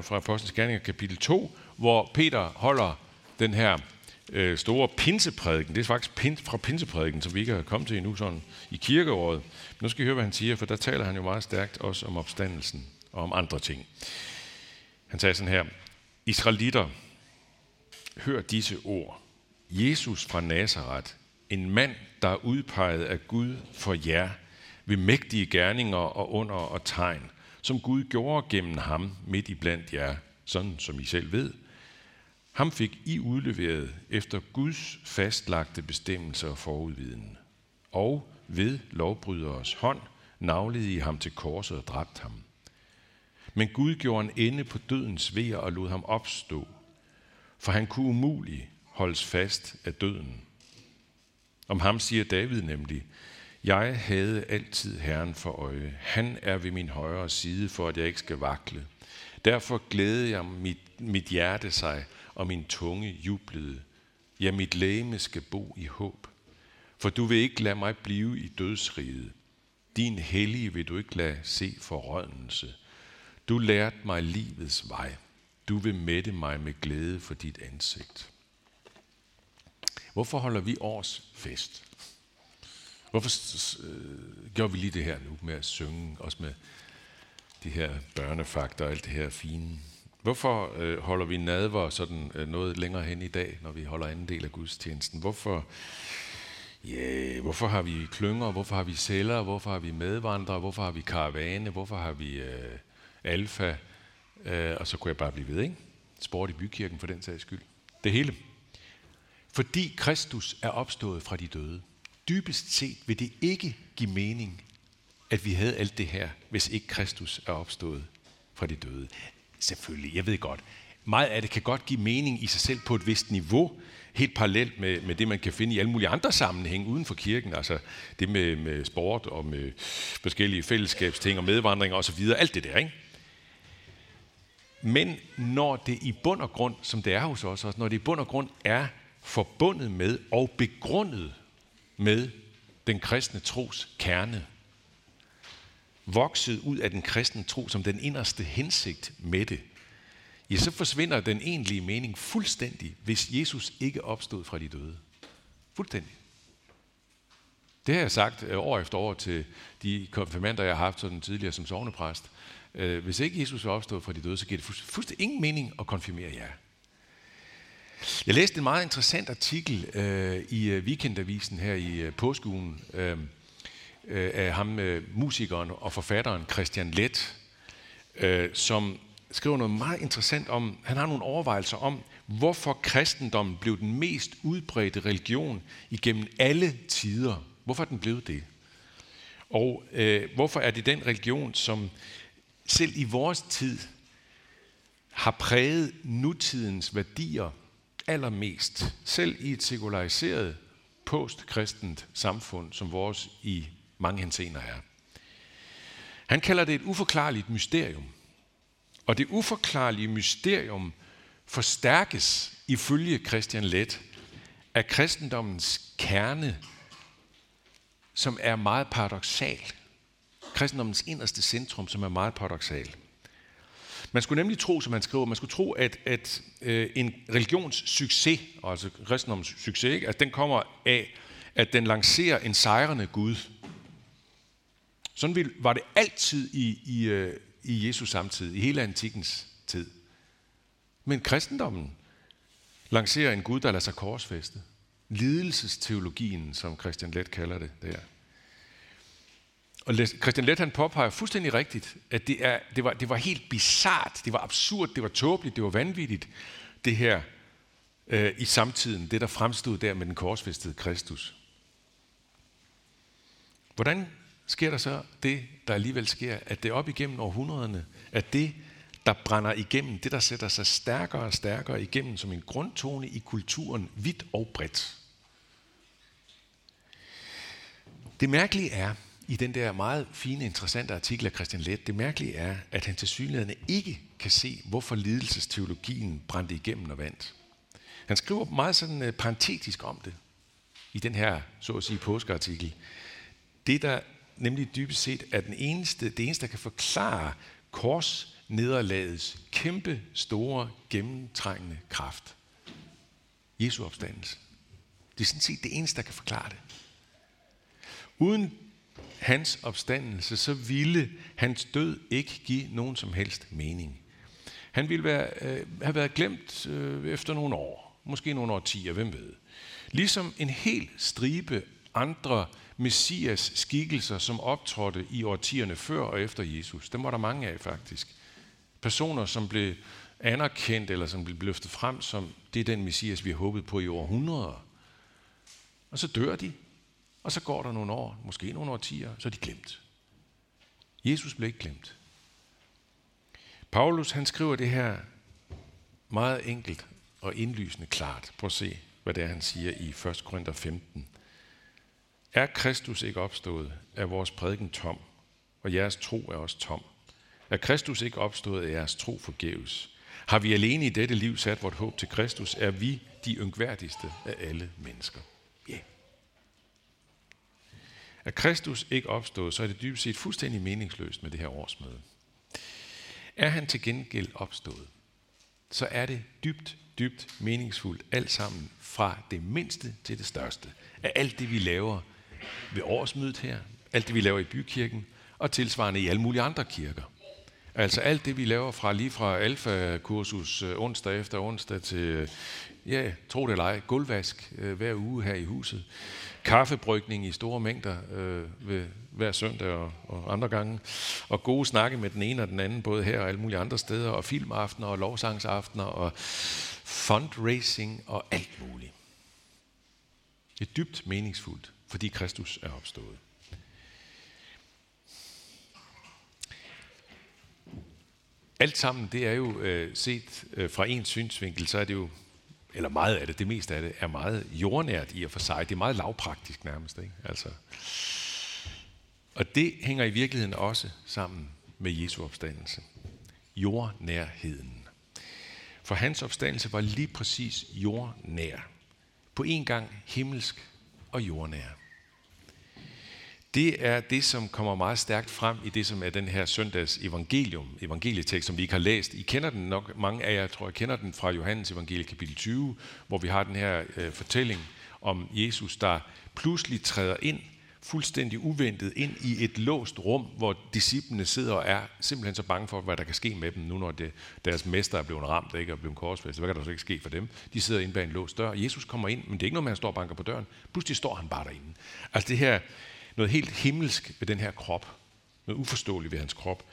fra Apostlenes Gerninger kapitel 2, hvor Peter holder den her øh, store pinseprædiken. Det er faktisk pin, fra pinseprædiken, som vi ikke har kommet til endnu sådan i kirkeåret. Men nu skal I høre, hvad han siger, for der taler han jo meget stærkt også om opstandelsen og om andre ting. Han sagde sådan her, Israelitter, hør disse ord. Jesus fra Nazareth, en mand, der er udpeget af Gud for jer, ved mægtige gerninger og under og tegn, som Gud gjorde gennem ham midt i blandt jer, sådan som I selv ved. Ham fik I udleveret efter Guds fastlagte bestemmelser og forudviden. Og ved lovbryderes hånd navlede I ham til korset og dræbte ham. Men Gud gjorde en ende på dødens vejer og lod ham opstå, for han kunne umuligt holdes fast af døden. Om ham siger David nemlig, jeg havde altid Herren for øje. Han er ved min højre side, for at jeg ikke skal vakle. Derfor glædede jeg mit, mit hjerte sig, og min tunge jublede. Ja, mit læme skal bo i håb. For du vil ikke lade mig blive i dødsriget. Din hellige vil du ikke lade se forrådnelse. Du lærte mig livets vej. Du vil mætte mig med glæde for dit ansigt. Hvorfor holder vi års fest? Hvorfor øh, gjorde vi lige det her nu med at synge, også med de her børnefakter og alt det her fine? Hvorfor øh, holder vi nadver sådan øh, noget længere hen i dag, når vi holder anden del af gudstjenesten? Hvorfor, yeah, hvorfor har vi klynger? Hvorfor har vi celler? Hvorfor har vi medvandrere? Hvorfor har vi karavane? Hvorfor har vi øh, alfa? Øh, og så kunne jeg bare blive ved, ikke? Sport i bykirken for den sags skyld. Det hele. Fordi Kristus er opstået fra de døde. Dybest set vil det ikke give mening, at vi havde alt det her, hvis ikke Kristus er opstået fra de døde. Selvfølgelig, jeg ved godt. Meget af det kan godt give mening i sig selv på et vist niveau, helt parallelt med, med det, man kan finde i alle mulige andre sammenhænge uden for kirken. Altså det med, med sport og med forskellige fællesskabsting og medvandring og så videre. Alt det der, ikke? Men når det i bund og grund, som det er hos os også, når det i bund og grund er forbundet med og begrundet med den kristne tros kerne, vokset ud af den kristne tro som den inderste hensigt med det, ja, så forsvinder den egentlige mening fuldstændig, hvis Jesus ikke opstod fra de døde. Fuldstændig. Det har jeg sagt øh, år efter år til de konfirmander, jeg har haft sådan tidligere som sovnepræst. Øh, hvis ikke Jesus var opstået fra de døde, så giver det fuldstændig ingen mening at konfirmere jer. Jeg læste en meget interessant artikel øh, i øh, Weekendavisen her i øh, påskeugen øh, øh, af ham, øh, musikeren og forfatteren Christian Let, øh, som skriver noget meget interessant om, han har nogle overvejelser om, hvorfor kristendommen blev den mest udbredte religion igennem alle tider. Hvorfor er den blevet det? Og øh, hvorfor er det den religion, som selv i vores tid har præget nutidens værdier allermest, selv i et sekulariseret postkristent samfund, som vores i mange henseender er. Han kalder det et uforklarligt mysterium. Og det uforklarlige mysterium forstærkes ifølge Christian Let af kristendommens kerne, som er meget paradoxal. Kristendommens inderste centrum, som er meget paradoxal. Man skulle nemlig tro, som man skriver, man skulle tro, at, at øh, en religions succes, altså kristendommens succes, ikke? at den kommer af, at den lancerer en sejrende Gud. Sådan var det altid i, i, øh, i Jesus samtid, i hele antikkens tid. Men kristendommen lancerer en Gud, der lader sig korsfæste. Lidelsesteologien, som Christian Let kalder det der. Og Christian Lett han påpeger fuldstændig rigtigt, at det, er, det, var, det var helt bizart, det var absurd, det var tåbeligt, det var vanvittigt, det her øh, i samtiden, det der fremstod der med den korsfæstede Kristus. Hvordan sker der så det, der alligevel sker, at det op igennem århundrederne, at det, der brænder igennem, det der sætter sig stærkere og stærkere igennem som en grundtone i kulturen, vidt og bredt. Det mærkelige er, i den der meget fine, interessante artikel af Christian Let, det mærkelige er, at han til synligheden ikke kan se, hvorfor lidelsesteologien brændte igennem og vandt. Han skriver meget sådan uh, parentetisk om det, i den her, så at sige, påskeartikel. Det, der nemlig dybest set er den eneste, det eneste, der kan forklare kors nederlagets kæmpe, store, gennemtrængende kraft. Jesu opstandelse. Det er sådan set det eneste, der kan forklare det. Uden hans opstandelse, så ville hans død ikke give nogen som helst mening. Han ville være, øh, have været glemt øh, efter nogle år, måske nogle årtier, hvem ved. Ligesom en hel stribe andre messias skikkelser, som optrådte i årtierne før og efter Jesus. Dem var der mange af faktisk. Personer, som blev anerkendt eller som blev løftet frem som, det er den messias, vi har håbet på i århundreder. Og så dør de, og så går der nogle år, måske nogle årtier, så er de glemt. Jesus blev ikke glemt. Paulus han skriver det her meget enkelt og indlysende klart. Prøv at se, hvad det er, han siger i 1. Korinther 15. Er Kristus ikke opstået, er vores prædiken tom, og jeres tro er også tom. Er Kristus ikke opstået, er jeres tro forgæves. Har vi alene i dette liv sat vort håb til Kristus, er vi de yngværdigste af alle mennesker. Ja. Yeah. Er Kristus ikke opstået, så er det dybest set fuldstændig meningsløst med det her årsmøde. Er han til gengæld opstået, så er det dybt, dybt meningsfuldt alt sammen fra det mindste til det største. Af alt det, vi laver ved årsmødet her, alt det, vi laver i bykirken, og tilsvarende i alle mulige andre kirker. Altså alt det, vi laver fra lige fra alfa-kursus øh, onsdag efter onsdag til, øh, ja, tro det eller ej, gulvvask øh, hver uge her i huset. Kaffebrygning i store mængder øh, ved, hver søndag og, og andre gange. Og gode snakke med den ene og den anden, både her og alle mulige andre steder. Og filmaftener og lovsangsaftener og fundraising og alt muligt. Det er dybt meningsfuldt, fordi Kristus er opstået. Alt sammen, det er jo øh, set øh, fra en synsvinkel, så er det jo, eller meget af det, det meste af det, er meget jordnært i og for sig. Det er meget lavpraktisk nærmest. Ikke? Altså, og det hænger i virkeligheden også sammen med Jesu opstandelse. Jordnærheden. For hans opstandelse var lige præcis jordnær. På en gang himmelsk og jordnær. Det er det, som kommer meget stærkt frem i det, som er den her søndags evangelium, evangelietekst, som vi ikke har læst. I kender den nok, mange af jer tror jeg kender den fra Johannes evangelie kapitel 20, hvor vi har den her øh, fortælling om Jesus, der pludselig træder ind fuldstændig uventet ind i et låst rum, hvor disciplene sidder og er simpelthen så bange for, hvad der kan ske med dem, nu når det, deres mester er blevet ramt ikke, og blevet korsfæstet. Hvad kan der så ikke ske for dem? De sidder inde bag en låst dør. og Jesus kommer ind, men det er ikke noget med, at han står og banker på døren. Pludselig står han bare derinde. Altså det her, noget helt himmelsk ved den her krop. Noget uforståeligt ved hans krop.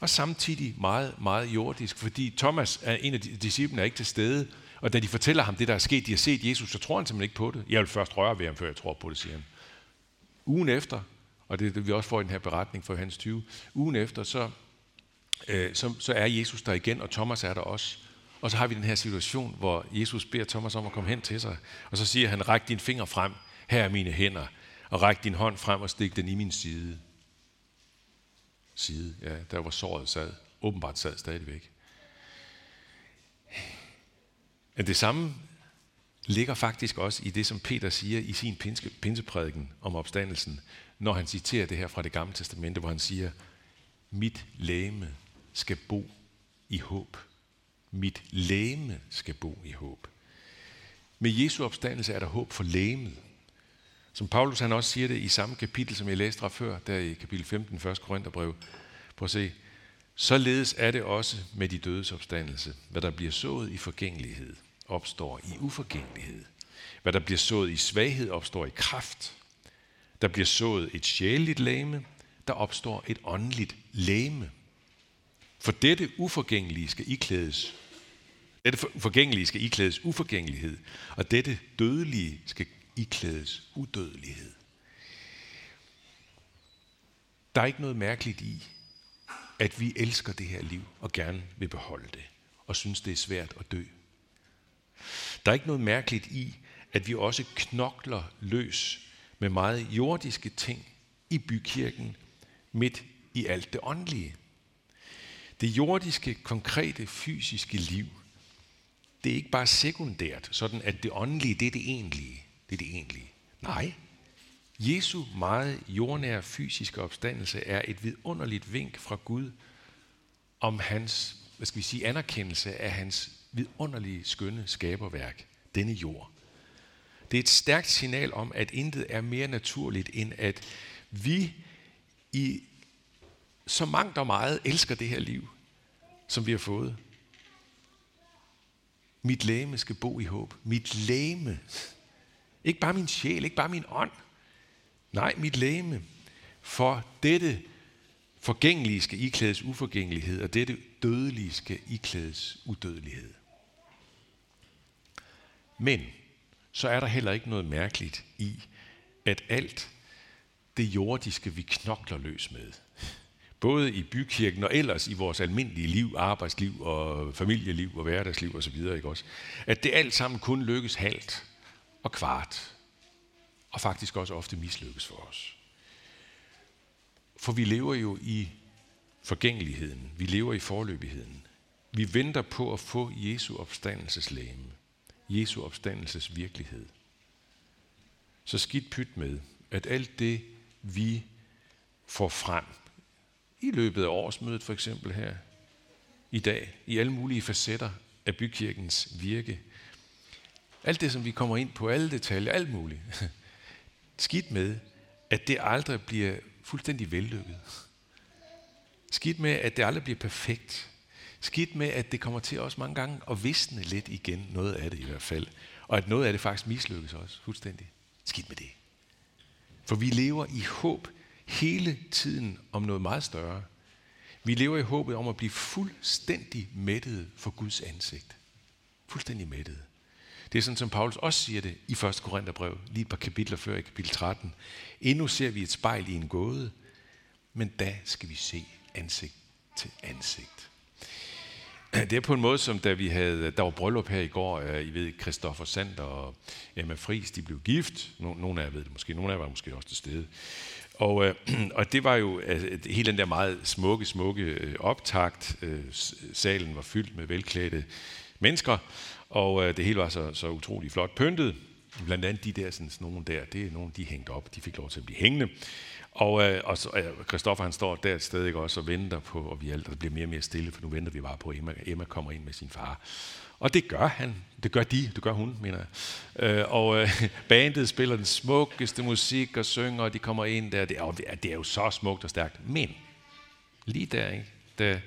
Og samtidig meget, meget jordisk, fordi Thomas er en af disciplene er ikke til stede, og da de fortæller ham det, der er sket, de har set Jesus, så tror han simpelthen ikke på det. Jeg vil først røre ved ham, før jeg tror på det, siger han. Ugen efter, og det er det, vi også får i den her beretning fra Johannes 20, ugen efter, så, øh, så, så er Jesus der igen, og Thomas er der også. Og så har vi den her situation, hvor Jesus beder Thomas om at komme hen til sig, og så siger han, ræk din finger frem, her er mine hænder, og ræk din hånd frem og stik den i min side. Side, ja, der var såret sad. Åbenbart sad stadigvæk. Men det samme ligger faktisk også i det, som Peter siger i sin pinseprædiken om opstandelsen, når han citerer det her fra det gamle testamente, hvor han siger, mit læme skal bo i håb. Mit læme skal bo i håb. Med Jesu opstandelse er der håb for lægemet. Som Paulus han også siger det i samme kapitel, som jeg læste fra før, der i kapitel 15, 1. Korintherbrev. Prøv at se. Således er det også med de dødes opstandelse, hvad der bliver sået i forgængelighed – opstår i uforgængelighed. Hvad der bliver sået i svaghed, opstår i kraft. Der bliver sået et sjæleligt læme, der opstår et åndeligt læme. For dette uforgængelige skal iklædes dette forgængelige skal iklædes uforgængelighed, og dette dødelige skal iklædes udødelighed. Der er ikke noget mærkeligt i, at vi elsker det her liv og gerne vil beholde det, og synes, det er svært at dø. Der er ikke noget mærkeligt i, at vi også knokler løs med meget jordiske ting i bykirken midt i alt det åndelige. Det jordiske, konkrete, fysiske liv, det er ikke bare sekundært, sådan at det åndelige, det er det egentlige. Det er det egentlige. Nej. Jesu meget jordnære fysiske opstandelse er et vidunderligt vink fra Gud om hans, hvad skal vi sige, anerkendelse af hans vidunderlige, skønne skaberværk, denne jord. Det er et stærkt signal om, at intet er mere naturligt, end at vi i så mangt og meget elsker det her liv, som vi har fået. Mit læme skal bo i håb. Mit læme. Ikke bare min sjæl, ikke bare min ånd. Nej, mit læme. For dette forgængelige skal iklædes uforgængelighed, og dette dødelige skal iklædes udødelighed. Men så er der heller ikke noget mærkeligt i, at alt det jordiske, vi knokler løs med, både i bykirken og ellers i vores almindelige liv, arbejdsliv og familieliv og hverdagsliv osv., ikke også? at det alt sammen kun lykkes halvt og kvart, og faktisk også ofte mislykkes for os. For vi lever jo i forgængeligheden, vi lever i forløbigheden. Vi venter på at få Jesu opstandelseslæme, Jesu opstandelses virkelighed. Så skidt pyt med, at alt det, vi får frem, i løbet af årsmødet for eksempel her i dag, i alle mulige facetter af bykirkens virke. Alt det, som vi kommer ind på, alle detaljer, alt muligt. Skidt med, at det aldrig bliver fuldstændig vellykket. Skidt med, at det aldrig bliver perfekt. Skidt med, at det kommer til også mange gange at visne lidt igen, noget af det i hvert fald. Og at noget af det faktisk mislykkes også fuldstændig. Skidt med det. For vi lever i håb hele tiden om noget meget større. Vi lever i håbet om at blive fuldstændig mættet for Guds ansigt. Fuldstændig mættet. Det er sådan, som Paulus også siger det i 1. Korintherbrev, lige et par kapitler før i kapitel 13. Endnu ser vi et spejl i en gåde, men da skal vi se ansigt til ansigt. Det er på en måde, som da vi havde, der var bryllup her i går, øh, I ved, Christoffer Sander og Emma Friis, de blev gift. Nogle af jer ved det måske, nogle af jer var måske også til stede. Og, øh, og det var jo altså, hele den der meget smukke, smukke øh, optakt. Øh, salen var fyldt med velklædte mennesker, og øh, det hele var så, så utrolig flot pyntet. Blandt andet de der, sådan, nogle der, det er nogle, de hængte op. De fik lov til at blive hængende. Og, øh, og så, øh, Christoffer han står der et sted ikke, også og venter på, og vi alt, og det bliver mere og mere stille, for nu venter vi bare på, at Emma, Emma kommer ind med sin far. Og det gør han. Det gør de. Det gør hun, mener jeg. Øh, og øh, bandet spiller den smukkeste musik og synger, og de kommer ind der. Det er, det er jo så smukt og stærkt. Men lige der, ikke, da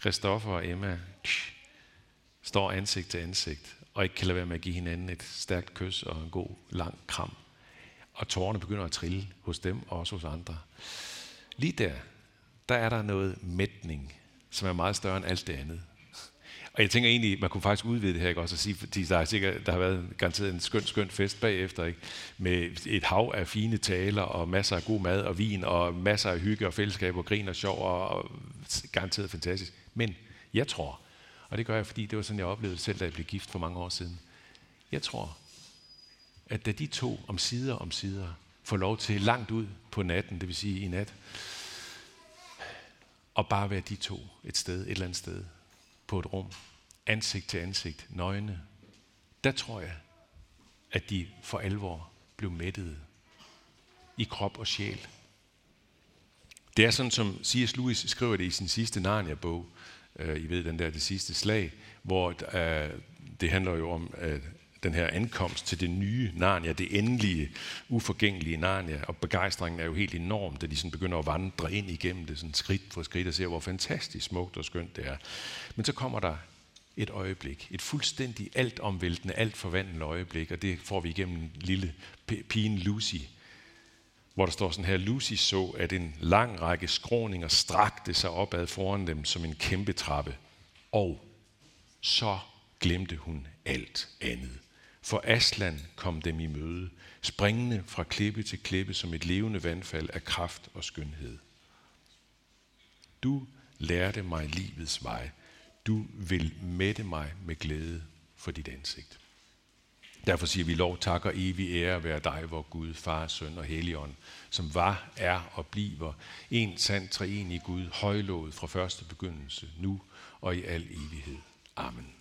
Christoffer og Emma tsh, står ansigt til ansigt, og ikke kan lade være med at give hinanden et stærkt kys og en god, lang kram, og tårerne begynder at trille hos dem og også hos andre. Lige der, der er der noget mætning, som er meget større end alt det andet. Og jeg tænker egentlig, man kunne faktisk udvide det her, ikke? også at sige, fordi der, er sikkert, der har været garanteret en skøn, skøn fest bagefter, ikke? med et hav af fine taler, og masser af god mad og vin, og masser af hygge og fællesskab, og grin og sjov, og garanteret fantastisk. Men jeg tror, og det gør jeg, fordi det var sådan, jeg oplevede selv, da jeg blev gift for mange år siden. Jeg tror, at da de to om sider om sider får lov til langt ud på natten, det vil sige i nat, og bare være de to et sted, et eller andet sted, på et rum, ansigt til ansigt, nøgne, der tror jeg, at de for alvor blev mættede i krop og sjæl. Det er sådan, som C.S. Lewis skriver det i sin sidste Narnia-bog, Øh, I ved, den der Det sidste slag, hvor uh, det handler jo om uh, den her ankomst til det nye Narnia, det endelige, uforgængelige Narnia, og begejstringen er jo helt enorm, da de sådan begynder at vandre ind igennem det sådan skridt for skridt og ser, hvor fantastisk smukt og skønt det er. Men så kommer der et øjeblik, et fuldstændig altomvæltende, alt forvandlende øjeblik, og det får vi igennem lille pigen Lucy, hvor der står sådan her, Lucy så, at en lang række skråninger strakte sig opad foran dem som en kæmpe trappe, og så glemte hun alt andet. For Aslan kom dem i møde, springende fra klippe til klippe som et levende vandfald af kraft og skønhed. Du lærte mig livets vej. Du vil mætte mig med glæde for dit ansigt. Derfor siger vi lov, tak og evig ære være dig, vor Gud, Far, Søn og Helligånd, som var, er og bliver en sand treenig Gud, højlået fra første begyndelse, nu og i al evighed. Amen.